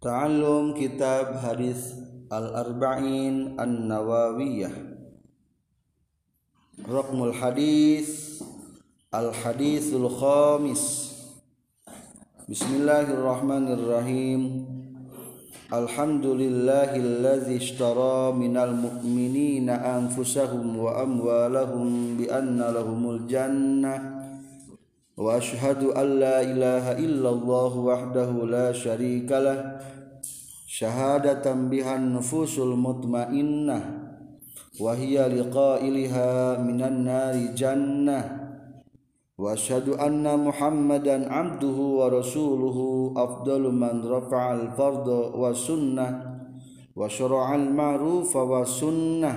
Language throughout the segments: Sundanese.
تعلم كتاب حديث الأربعين النووية. رقم الحديث الحديث الخامس. بسم الله الرحمن الرحيم. الحمد لله الذي اشترى من المؤمنين أنفسهم وأموالهم بأن لهم الجنة. وأشهد أن لا إله إلا الله وحده لا شريك له شهادة بها النفوس المطمئنة وهي لقائلها من النار جنة. وأشهد أن محمدا عبده ورسوله أفضل من رفع الفرض والسنة وشرع المعروف والسنة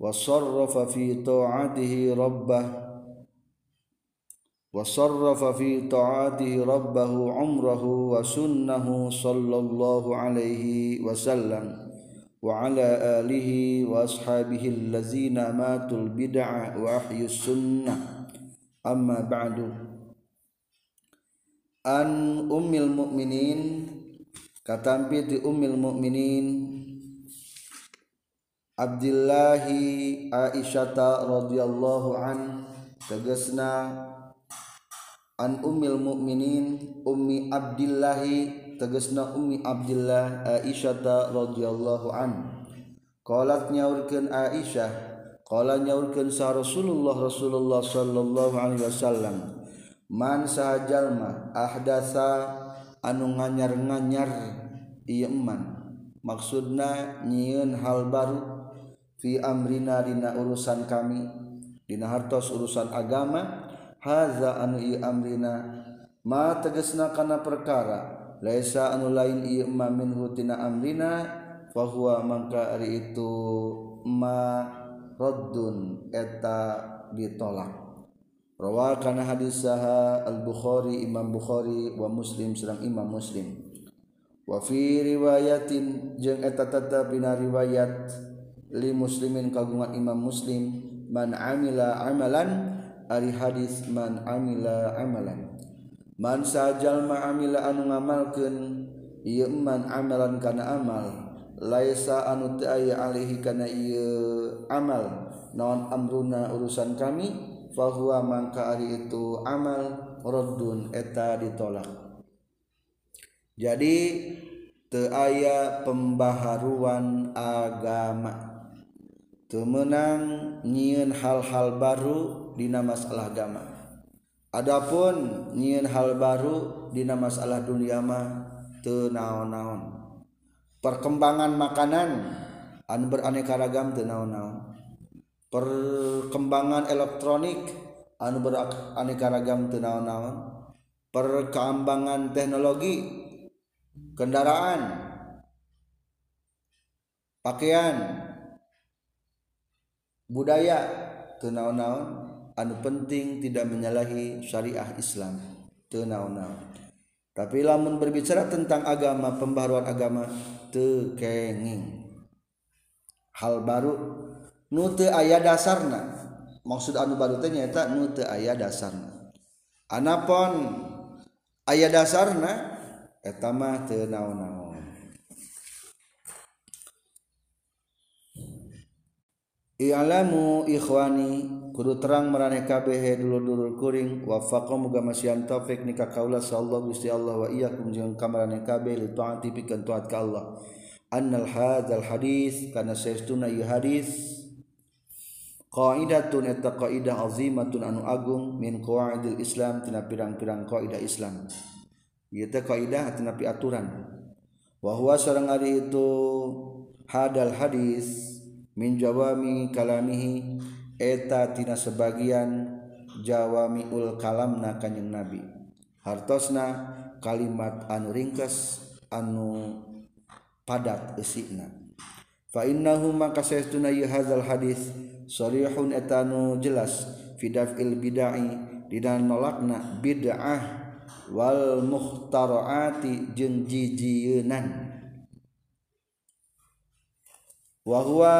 وصرف في طاعته ربه. وصرف في طاعته ربه عمره وسنه صلى الله عليه وسلم وعلى آله وأصحابه الذين ماتوا البدع وأحيوا السنة. أما بعد أن أم المؤمنين كتنبيت أم المؤمنين عبد الله عائشة رضي الله عنه tegasna an umil mukminin ummi abdillahi tegesna ummi abdillah aisyata radhiyallahu an. Qalat nyaurkeun aisyah qala nyaurkeun sa rasulullah rasulullah sallallahu alaihi wasallam man sahajalma ahdasa anu nganyar-nganyar ieu man maksudna nyieun hal baru fi amrina dina urusan kami dina hartos urusan agama haza anu amrina ma tegesna kana perkara. Laisa anu lain ieu ma minhu tina amrina fa huwa mangka ari itu ma raddun eta ditolak. Rawa kana hadis saha al bukhari imam bukhari wa muslim sareng imam muslim. Wa fi riwayatin jeung eta tetep dina riwayat li muslimin kagungan imam muslim man amila amalan ari hadis man amila amalan. Man sajalma amila anu ngamalkeun ieu man amalan kana amal. Laisa anu teu aya alaihi kana ieu amal. Naon amruna urusan kami? Fahuwa mangka ari itu amal raddun eta ditolak. Jadi teu aya pembaharuan agama. Temenang nyieun hal-hal baru dina masalah agama. Adapun nyieun hal baru dina masalah dunia mah teu naon-naon. Perkembangan makanan anu beraneka ragam teu naon-naon. Perkembangan elektronik anu beraneka ragam teu naon-naon. Perkembangan teknologi kendaraan pakaian budaya tenaon-naon anu penting tidak menyalahi syariah Islam. Tenaon-naon tapi lamun berbicara tentang agama pembaruan agama tekenging hal baru nute ayah dasarna. Maksud anu baru teh nyaeta nute ayah dasarna. Anapon ayah dasarna etama teu naon-naon I'lamu ikhwani kudu terang marane kabeh dulur-dulur kuring. Wa faqam muga masyian taufik nika kaula sallallahu gusti Allah wa iyyakum jeung kamarane kabeh li taati pikeun taat ka Allah. Annal hadzal hadis kana saestuna ieu hadis qaidatun eta qaidah azimatun anu agung min qawaidil islam tina pirang-pirang qaidah islam. Ieu teh qaidah tina aturan. Wa huwa sareng ari itu hadal hadis min jawami kalamihi eta tina sebagian jawami ul kalamna kanjeng nabi. Hartosna kalimat anu ringkes anu padat isina fa innahu maka saestuna ieu hadzal hadis sarihun etanu jelas fidafil bid'ai dina nolakna bid'ah wal muhtaraati jeung jijieunnan wahwa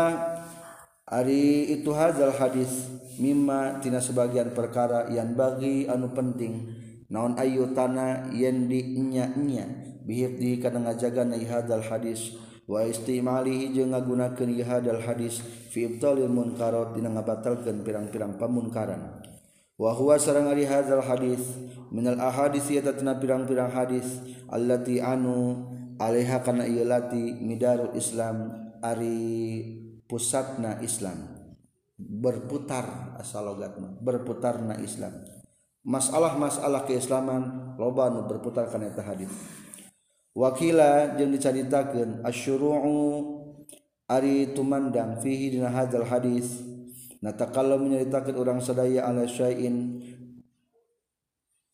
Ari itu hazal hadis mimma tina sebagian perkara yang bagi anu penting. Naon ayu tanah yen dinya-nya bihifdi kana ngajaga na hadal hadis. Wa istimalihi jeung ngagunakeun hadal hadis fi ibtalil munkarat dina ngabatalkeun pirang-pirang pamunkaran wa huwa sareng ari hadal hadis minal ahadis eta tina pirang-pirang hadis allati anu alaiha kana ieu lati midarul islam Ari pusatna Islam. Berputar asal logatna berputarna Islam. Masalah-masalah keislaman loba nu berputar kana eta hadis. Wakila jeung dicaritakeun asyuru'u ari tumandang fihi dina hadzal hadis. Natakallamu nyaritakeun urang sadaya ala syai'in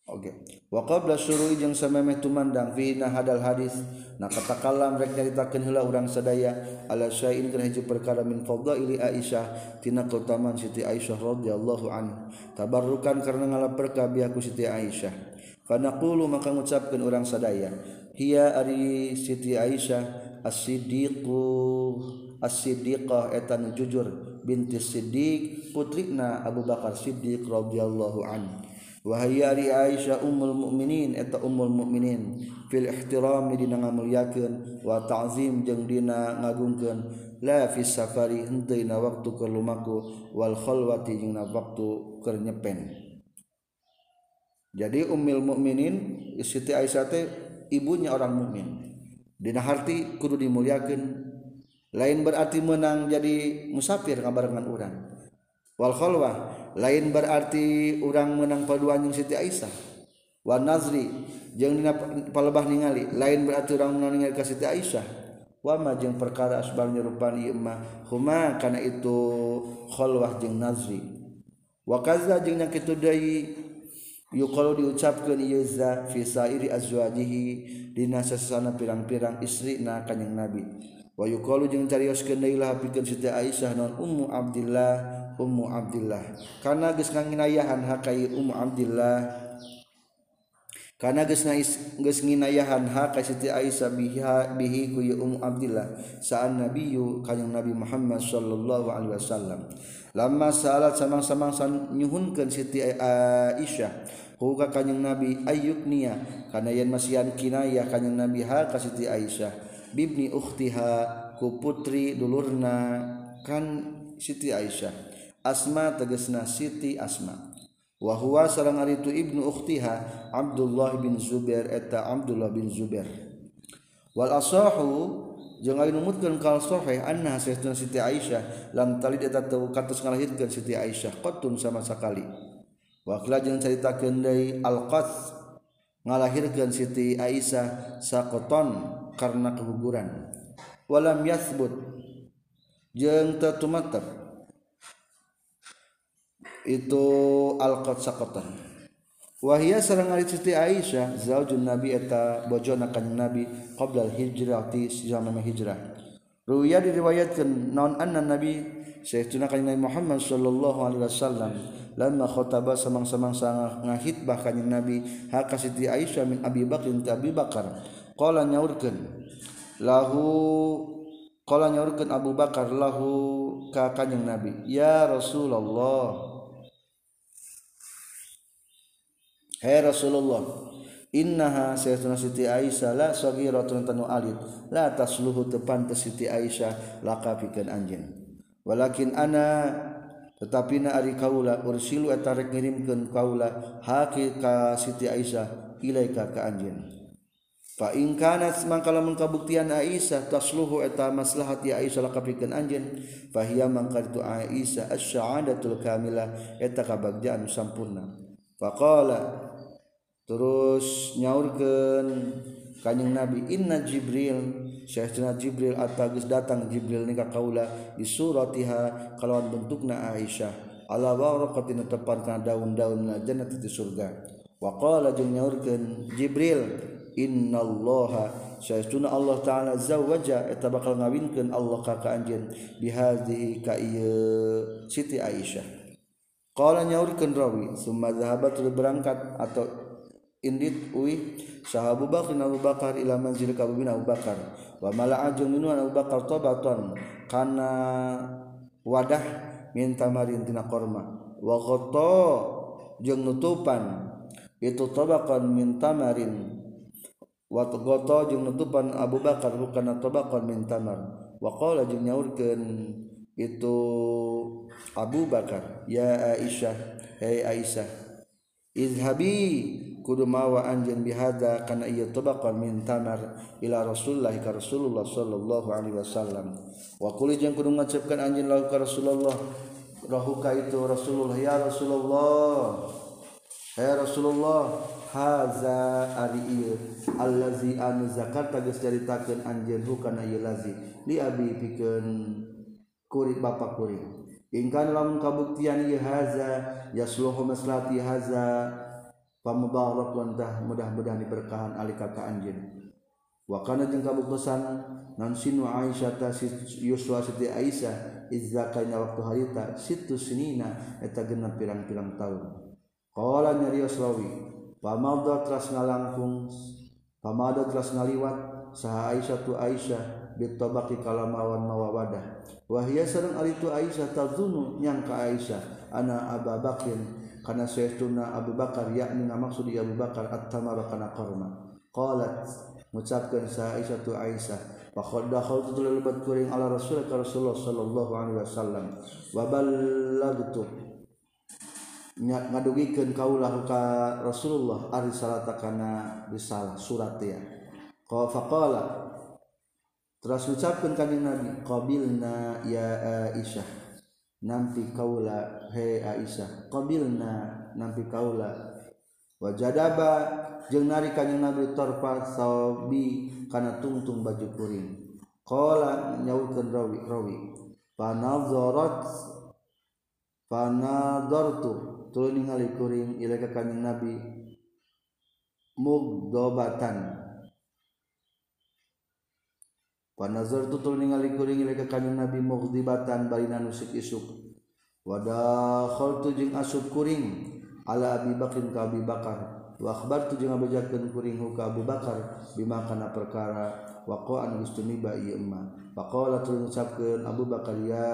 Oke. Waqabla syurui jeung samemeh tumandang fi hadal hadis. Nah katakalam rek nyaritakeun heula urang sadaya ala syai'in kana hiji perkara min fadhaili Aisyah tina keutamaan Siti Aisyah radhiyallahu anha. Tabarrukan karena ngalaperka biaku Siti Aisyah. Fanaqulu maka ngucapkeun urang sadaya. Hiya ari Siti Aisyah as-siddiqu as-siddiqah eta jujur binti Siddiq putrina Abu Bakar Siddiq radhiyallahu anhu. wahari Aisyah umul mukminin eta umul mukminin fil ihtiram dina ngamulyakeun wa ta'zim jeung dina ngagungkeun. La fi safari henteu waktu keur lumaku wal khalwati jeung na waktu keur nyepen. Jadi ummul mukminin Siti Aisyah teh ibunya orang mukmin. Dina harti kudu dimuliakeun. Lain berarti menang jadi musafir ngabarengan urang. Wal khalwah lain berarti orang menang paduan yang Siti Aisyah. Wa nazri jeung dina palebah ningali lain berarti orang menang ningali ka Siti Aisyah. Wa ma jeung perkara asbar nyerupan ieu mah huma kana itu khalwah jeung nazri. Wa kaza jeung nya kitu deui yuqalu diucapkeun ieu za fi sairi azwajihi dina sasana pirang-pirang istri na kanjing nabi. Wa yuqalu jeung carioskeun deui lah pikeun Siti Aisyah non ummu Abdillah Ummu Abdullah karena geus nginayahan hakai Ummu Abdullah karena geus geus nginayahan ha ka Siti Aisyah biha bihi ku Ummu Abdullah saan nabiyyu kanjeng Nabi Muhammad sallallahu alaihi wasallam. Lama salat samang-samang nyuhunkeun Siti Aisyah huka kanjeng Nabi ayyukniya kana yen masihan kinayah kanjeng Nabi ha ka Siti Aisyah. Bibni ukhtiha ku putri dulurna kan Siti Aisyah. asma tegesna Siti asma. Wahwa sarang hari itu ibnu uktiha Abdullah bin Zubair eta Abdullah bin Zubair. Wal asahu jeung ari numutkeun kal sahih anna sayyidina Siti Aisyah lam talid eta teu katos ngalahirkeun Siti Aisyah qatun sama sakali. Wa qala jeung caritakeun deui al qas ngalahirkeun Siti Aisyah saqaton karena keguguran. Walam yathbut jeung teu tumatep itu alqatsaqatan wahia sareng ari Siti Aisyah zaujun Nabi eta bojona kanjeng Nabi qabla hijrati zaman hijrah. Ruya diriwayatkeun naon anna Nabi Sayyidina kanjeng Nabi Muhammad sallallahu alaihi wasallam lamma khotaba samang-samang ngahitbah kanjeng Nabi haka Siti Aisyah min Abi Bakrin ta Abi Bakar qala nyaurkeun lahu qala nyaurkeun Abu Bakar lahu ka kanjeng Nabi ya Rasulullah. Hai Rasulullah Innaha sayyiduna Siti Aisyah la saghiratun tanu alit la tasluhu tepan te Siti Aisyah laka pikeun anjeun walakin ana tetapi na ari kaula ursilu eta rek ngirimkeun kaula haki ka Siti Aisyah ilaika ka anjeun fa in kanat mangka lamun kabuktian Aisyah tasluhu eta maslahat ya Aisyah laka pikeun anjeun fa hiya mangka itu Aisyah asy-syahadatul kamilah eta kabagjaan sampurna. Faqala terus nyaurkan kanyeng nabi inna Jibril Syekhna Jibril atagis datang Jibril nikah kaula di suratiha kalawan bentukna Aisyah. Ala waraqatin tepan kana daun-daun jannati di surga. Wa qala jeung nyaurkeun Jibril innallaha syaituna Allah taala zawaja eta bakal ngawinkeun Allah ka ka anjeun bihadhi ka ieu Siti Aisyah. Qala nyaurkeun rawi summa zahabat berangkat atau indit uwi saha Abu Bakar Abu Bakar ila manzil ka Abu Abu Bakar. Wa mala'a jeung minuan Abu Bakar tabatan kana wadah min tamarin tina korma. Wa ghatta jeung nutupan itu tabaqan min tamarin. Wa ghatta jeung nutupan Abu Bakar bukan tabaqan min tamar. Wa qala jeung nyaurkeun itu Abu Bakar ya Aisyah hei Aisyah. izhabi kudu mawa anjeun bihada kana ieu tabaqan min tamar ila rasulullah ka rasulullah sallallahu alaihi wasallam. Wa quli jeung kudu ngaceukeun anjeun lahu ka rasulullah. Rahuka itu rasulullah ya rasulullah ya rasulullah haza ari ieu allazi anu zakarta geus caritakeun anjeun hukana ieu lazi li abi pikeun kurik bapak kurik ingkan lamun kabuktian ieu haza yasluhu maslati haza. Pamubarak lantah mudah-mudahan diberkahan ali kaka anjeun wa kana jeung kabuktosan nan sinu Aisyah ta Yuswa siti Aisyah izzakaina waktu harita situ sinina eta genep pirang-pirang tahun. Qala nyarios rawi pamadha teras ngalangkung pamadha teras ngaliwat saha Aisyah tu Aisyah bitabaqi kalamawan mawawadah. Wa hiya sareng ari tu Aisyah tazunu nyangka Aisyah ana Abu Bakar kana saestuna Abu Bakar yakni ngamaksud Abu Bakar at-tamar kana qarma qalat mengucapkan saha Aisyah tu Aisyah faqad dakhaltu lebat kuring ala Rasul ka Rasulullah sallallahu alaihi wasallam wa ballagtu. Ngadugikan kaulah ka Rasulullah ari salata kana risalah surat ya qala terus ucapkan kanjeng Nabi qabilna ya Aisyah nampi kaula he Aisyah qabilna nampi kaula. Wajadaba jeung nari kanjeng Nabi tarfa sabi kana tungtung baju kuring. Qala nyaulkeun rawi rawi panazarat panadartu ningali kuring ila ka kanjing Nabi mugdobatan Panazar tutul ningali kuring ilaika kanjeng Nabi mughdibatan barina nusik isuk. Wada khaltu jeung asub kuring ala Abi Bakrin ka Abi Bakar. Wa akhbartu jeung abejakeun kuring ka Abu Bakar bima kana perkara waqa'an geus tumiba ieu emma. Faqala tuluy ngucapkeun Abu Bakar ya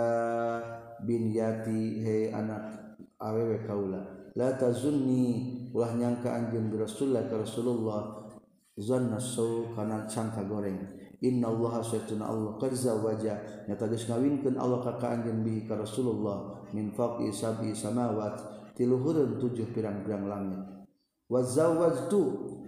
bin Yati he anak awewe kaula. La tazunni ulah nyangka anjeun Rasulullah ka Rasulullah zanna sau kana sangka goreng. Innallaha saytuna Allah qad zawaja. Nyata geus ngawinkeun Allah ka anjeun bihi ka Rasulullah min faqi sabi samawat tiluhureun tujuh pirang-pirang langit. Wa zawwajtu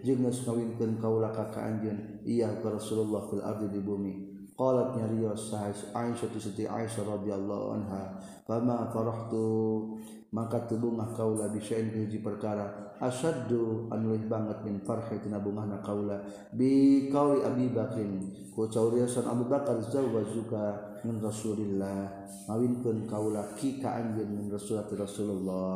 jeung geus ngawinkeun kaula ka ka anjeun iya ka Rasulullah fil ardi di bumi. Qalat nyarios Aisyah tu Siti Aisyah radhiyallahu anha fama farahtu? maka tubungah kaula bisain hiji perkara. Asaddu anu banget min farhi tina bungahna kaula. Bi qauli Abi Bakrin. Ku cauriasan Abu Bakar zawajuka min Rasulillah. Mawinkeun kaula ki ka anjeun min Rasulullah Rasulullah.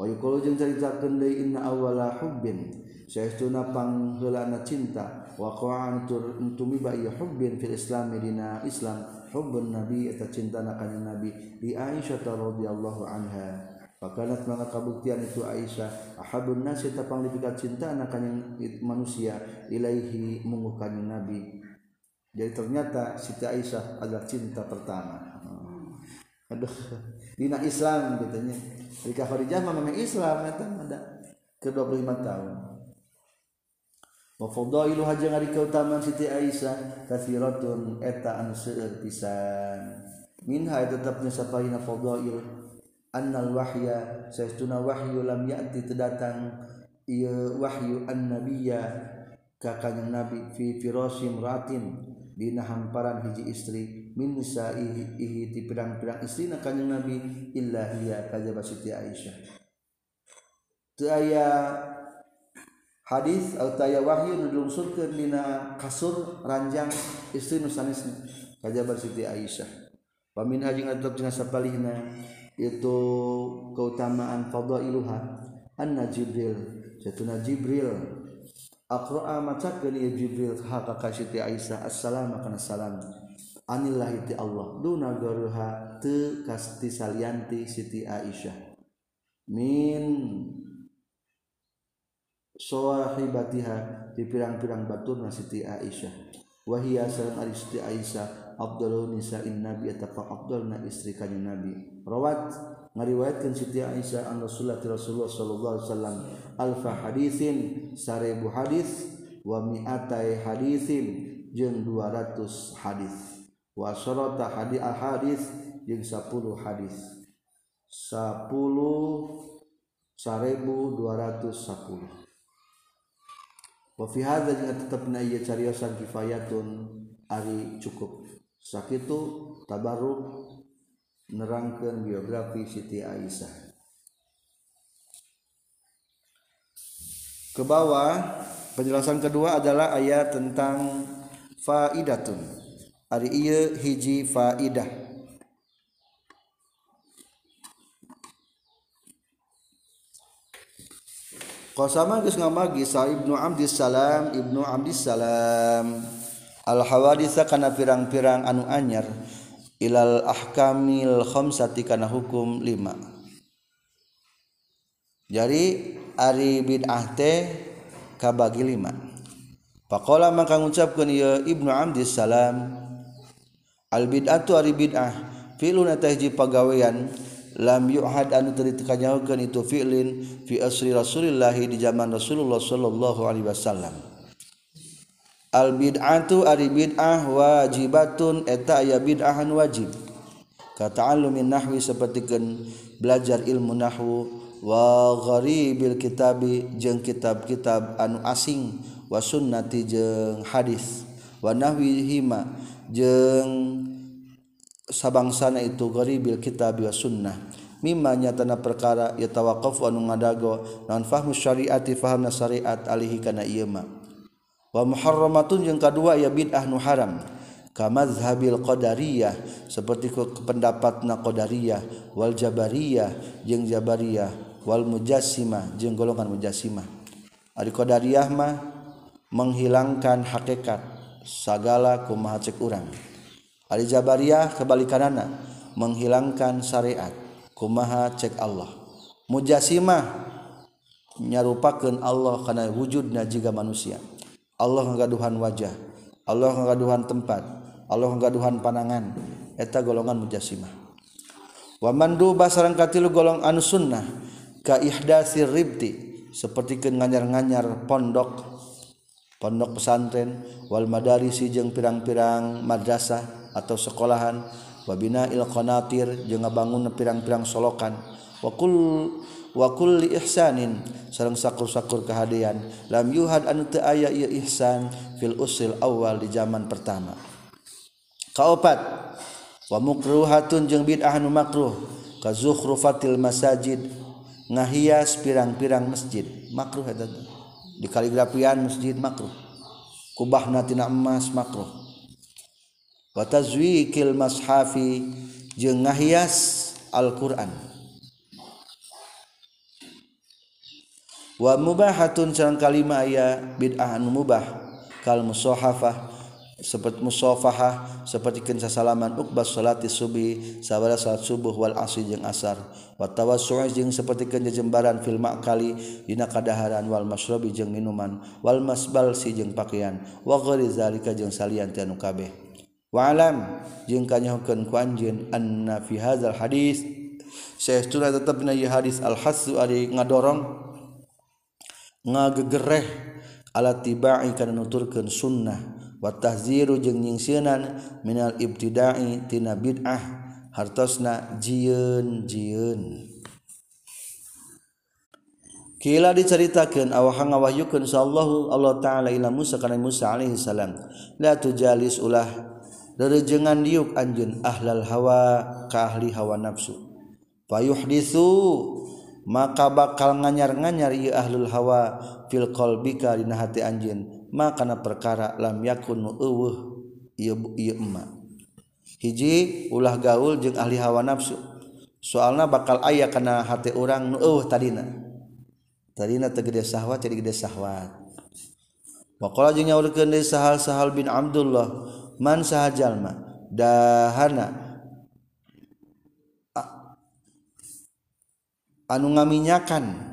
Wa yuqulu jeung caritakeun deui inna awwala hubbin. Saestuna pangheulana cinta wa qa'an tur tumiba ya hubbin fil islam dina Islam hubbun nabi eta cintana kana nabi di Aisyah radhiyallahu anha Pakanat maka kabuktian itu Aisyah ahabun nasi tapang lebih cinta anak manusia ilaihi munguh Nabi. Jadi ternyata Siti Aisyah adalah cinta pertama. Aduh, dina Islam katanya. Jika Khadijah memang Islam eta ada ke 25 tahun. Wa fadailu hajang ari keutamaan Siti Aisyah kathiratun eta anu seueur pisan. Minha tetapnya sapaina fadail annal wahya saestuna wahyu lam ya'ti terdatang ieu wahyu annabiyya ka kanjing nabi fi firasim ratin dina hamparan hiji istri min nisaihi ti pirang-pirang istrina kanjing nabi illa hiya kajaba Siti Aisyah. Teu aya hadis ataya Wahyu nudungsulkeun dina kasur ranjang istri nusanisna kajabar Siti Aisyah. Pamin haji ngadok jeung sapalihna itu keutamaan fadailuha anna Jibril jatuna Jibril aqra'a macakeun ieu Jibril ha ka Siti Aisyah assalamu kana salam anillahi ti Allah duna garuha teu kasti salianti Siti Aisyah. Min sawahibatiha di pirang-pirang batur Siti Aisyah. Wahia sareng ari Siti Aisyah Abdul nisa'in Nabi atafa Abdulna istri kanjeng Nabi. Rawat ngariwayatkeun Siti Aisyah an Rasulullah Rasulullah sallallahu alaihi wasallam. Alfa hadisin sarebu hadis wa mi'atai hadisin jeung 200 hadis. Wa syarata hadis al hadis jeung 10 hadis. 10 1210 wafi hadza jeung tetepna ieu cariosan kifayatun ari cukup. Sakitu tabarruk nerangkeun biografi Siti Aisyah. Ke bawah penjelasan kedua adalah ayat tentang faidatun. Ari ieu hiji faidah. Qasama geus ngamagi sa Ibnu Abdissalam Ibnu Abdissalam al hawaditsa kana pirang-pirang anu anyar. Ilal ahkamil khamsati kana hukum lima. Jadi ari bid'ah teh kabagi lima. Faqala maka ngucapkeun ieu Ibnu Abdissalam al bid'atu ari bid'ah filun tahji pagawean lam yuhad anu teu dikanyahokeun itu fi'lin fi asri Rasulillah di zaman Rasulullah sallallahu alaihi wasallam. Al bid'atu ari bid'ah wajibatun eta aya bid'ahan wajib. Kata'allumin nahwi sapertikeun belajar ilmu nahwu wa gharibil kitabi jeung kitab-kitab anu asing wa sunnati jeung hadis wa nahwihima jeung sabangsana itu goribil kitab wa sunnah. Mimma nyatana perkara yatawaqaf anu ngadago naon fahmu syariati fahamna syariat alihi kana ieu mah wa muharramatun jeung kadua ya bid'ah nu haram. Ka mazhabil qadariyah seperti pendapatna qadariyah wal jabariyah jeung jabariyah wal mujassimah jeung golongan mujassimah. Ari qadariyah mah menghilangkan hakikat sagala kumaha cek urang. Ali Jabariyah kebalikanana menghilangkan syariat. Kumaha cek Allah? Mujasimah nyarupakeun Allah kana wujudna jiga manusia. Allah ngagaduhan wajah Allah ngagaduhan tempat Allah ngagaduhan panangan eta golongan mujasimah. Wa mandu basarang katilu golong anu sunnah ka ihdatsir ribti seperti nganyar-nganyar pondok. Pondok pesantren wal madarisi jeung pirang-pirang madrasah. atau sekolahan wabina ilqanatir jeung ngabangun pirang-pirang solokan. Wakul wakul li ihsanin sareng sakur-sakur kehadian. Lam yuhad anu teu aya ieu ihsan fil usil awal di zaman pertama. Kaopat wa mukruhatun jeung bid'ah anu makruh ka zukhrufatil masajid ngahias pirang-pirang masjid. Makruh eta di kaligrafian masjid makruh. Kubahna tina emas makruh. watazwikil mashafi jeung ngahias Al-Qur'an. Wa mubahatun sareng kalima aya bid'ah anu mubah kal musahafah seperti musafahah seperti kin sasalaman uqbas salati subuh sabada salat subuh wal asri jeung asar. Wa tawassu'i jeung seperti kin jejembaran fil ma'kali dina kadaharan wal masyrabi jeung minuman wal masbal si jeung pakaian. Wa ghairi zalika jeung salian tianu kabeh. walam jeung kanyahukeun ku anjeun anna fi hadzal hadis. Saestuna tetep dina ieu hadis al hasu ari ngadorong ngagegereh ala tibai kana nuturkeun sunnah. Wa tahziru jeung nyingsieunan minal ibtida'i tina bid'ah hartosna jieun-jieun Kila diceritakan awah ngawahyukeun sallallahu Allah taala ila Musa kana Musa alaihi salam. La tujalis ulah lerejengan diuk anjun ahlal hawa ka ahli hawa nafsu. Payuh disu maka bakal nganyar-nganyar ieu ahlul hawa fil qalbika dina hati anjeun. Maka perkara lam yakun eueuh ieu ieu emma. Hiji ulah gaul jeung ahli hawa nafsu. Soalna bakal aya kana hati urang nu eueuh tadina. Tadina teu gede sahwat jadi gede sahwat. Waqala jeung nyaurkeun deui Sahal Sahal bin Abdullah man sahajalma dahana. Anu ngaminyakan.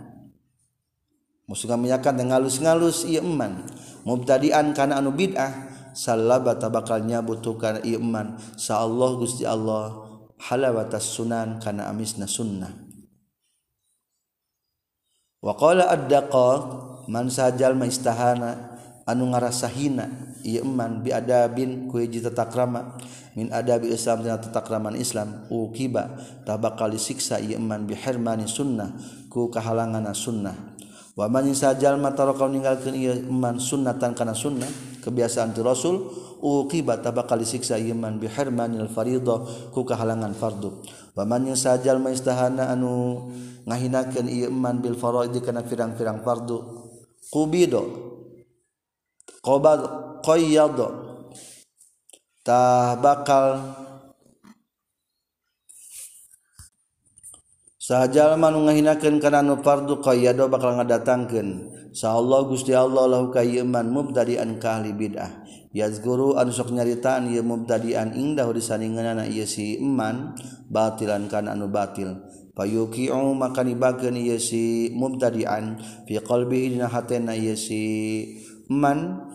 Musuh ngaminyakan dengan ngalus-ngalus ieu eman. Mubtadian kana anu bid'ah salabata bakal nyabutukan iman sa Allah Gusti Allah halawatas sunan kana amisna sunnah. Wa qala ad-daqa man sajal maistahana anu ngarasa hina iman biadabin ku kuji tetakrama min adabi Islam dan tetakraman Islam ukiba tabak kali siksa iman bihermani sunnah ku kehalangan sunnah. Wa man sajal mataraka ninggalkeun ieu iman sunnatan kana sunnah kebiasaan tu Rasul uqiba kali siksa iman bihermanil farido ku kahalangan fardu. Wa man sajal maistahana anu ngahinakeun iman bil faraid kana firang-firang fardu. Qubido qobad muqayyad tah bakal sahajalma nu ngahinakeun kana nu fardu qayyad bakal ngadatangkeun. Allah Gusti Allah lahu kayyiman mubtadi'an ka ahli bid'ah. Yazguru an sok nyaritaan ieu mubtadi'an indah di ieu si iman batilan kana anu batil. Payuki'u maka nibakeun ieu si mubtadi'an fi qalbihi dina hatena ieu si iman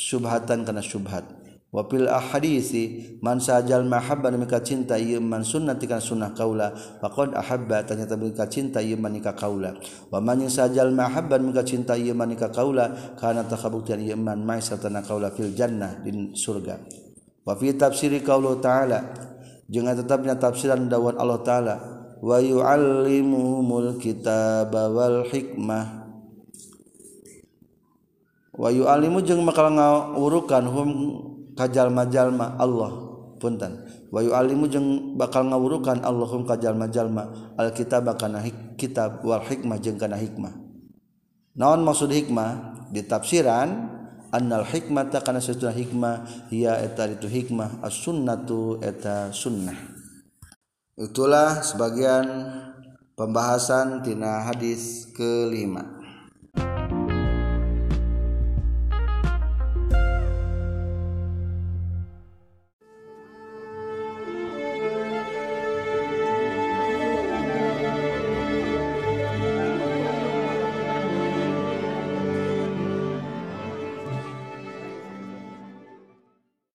subhatan kana subhat wa fil ahadisi man sajal mahabba mika cinta ieu man sunnati kana sunnah kaula faqad ahabba ternyata mika cinta ieu man ka kaula. Wa man sajal mahabba mika cinta ieu man ka kaula kana takabuktian ieu man mai satana kaula fil jannah di surga. Wa fi tafsiri qaulu ta'ala jeung tetapnya tafsiran dawuh Allah taala wa yu'allimuhumul kitaba wal hikmah Wahyu alimu jeung bakal ngawurukan hum kajjallma-jalma Allah. Punten. Wahyu alimu jeung bakal ngawurukan Allahum kajjallma-jalma Alkitab bakana kitab wal hikmah jeung kana hikmah. Naon maksud hikmah? Ditafsiran annal hikmata kana satuna hikmah ya eta itu hikmah as sunnatu eta sunnah. Itulah sebagian pembahasan tina hadis kelima.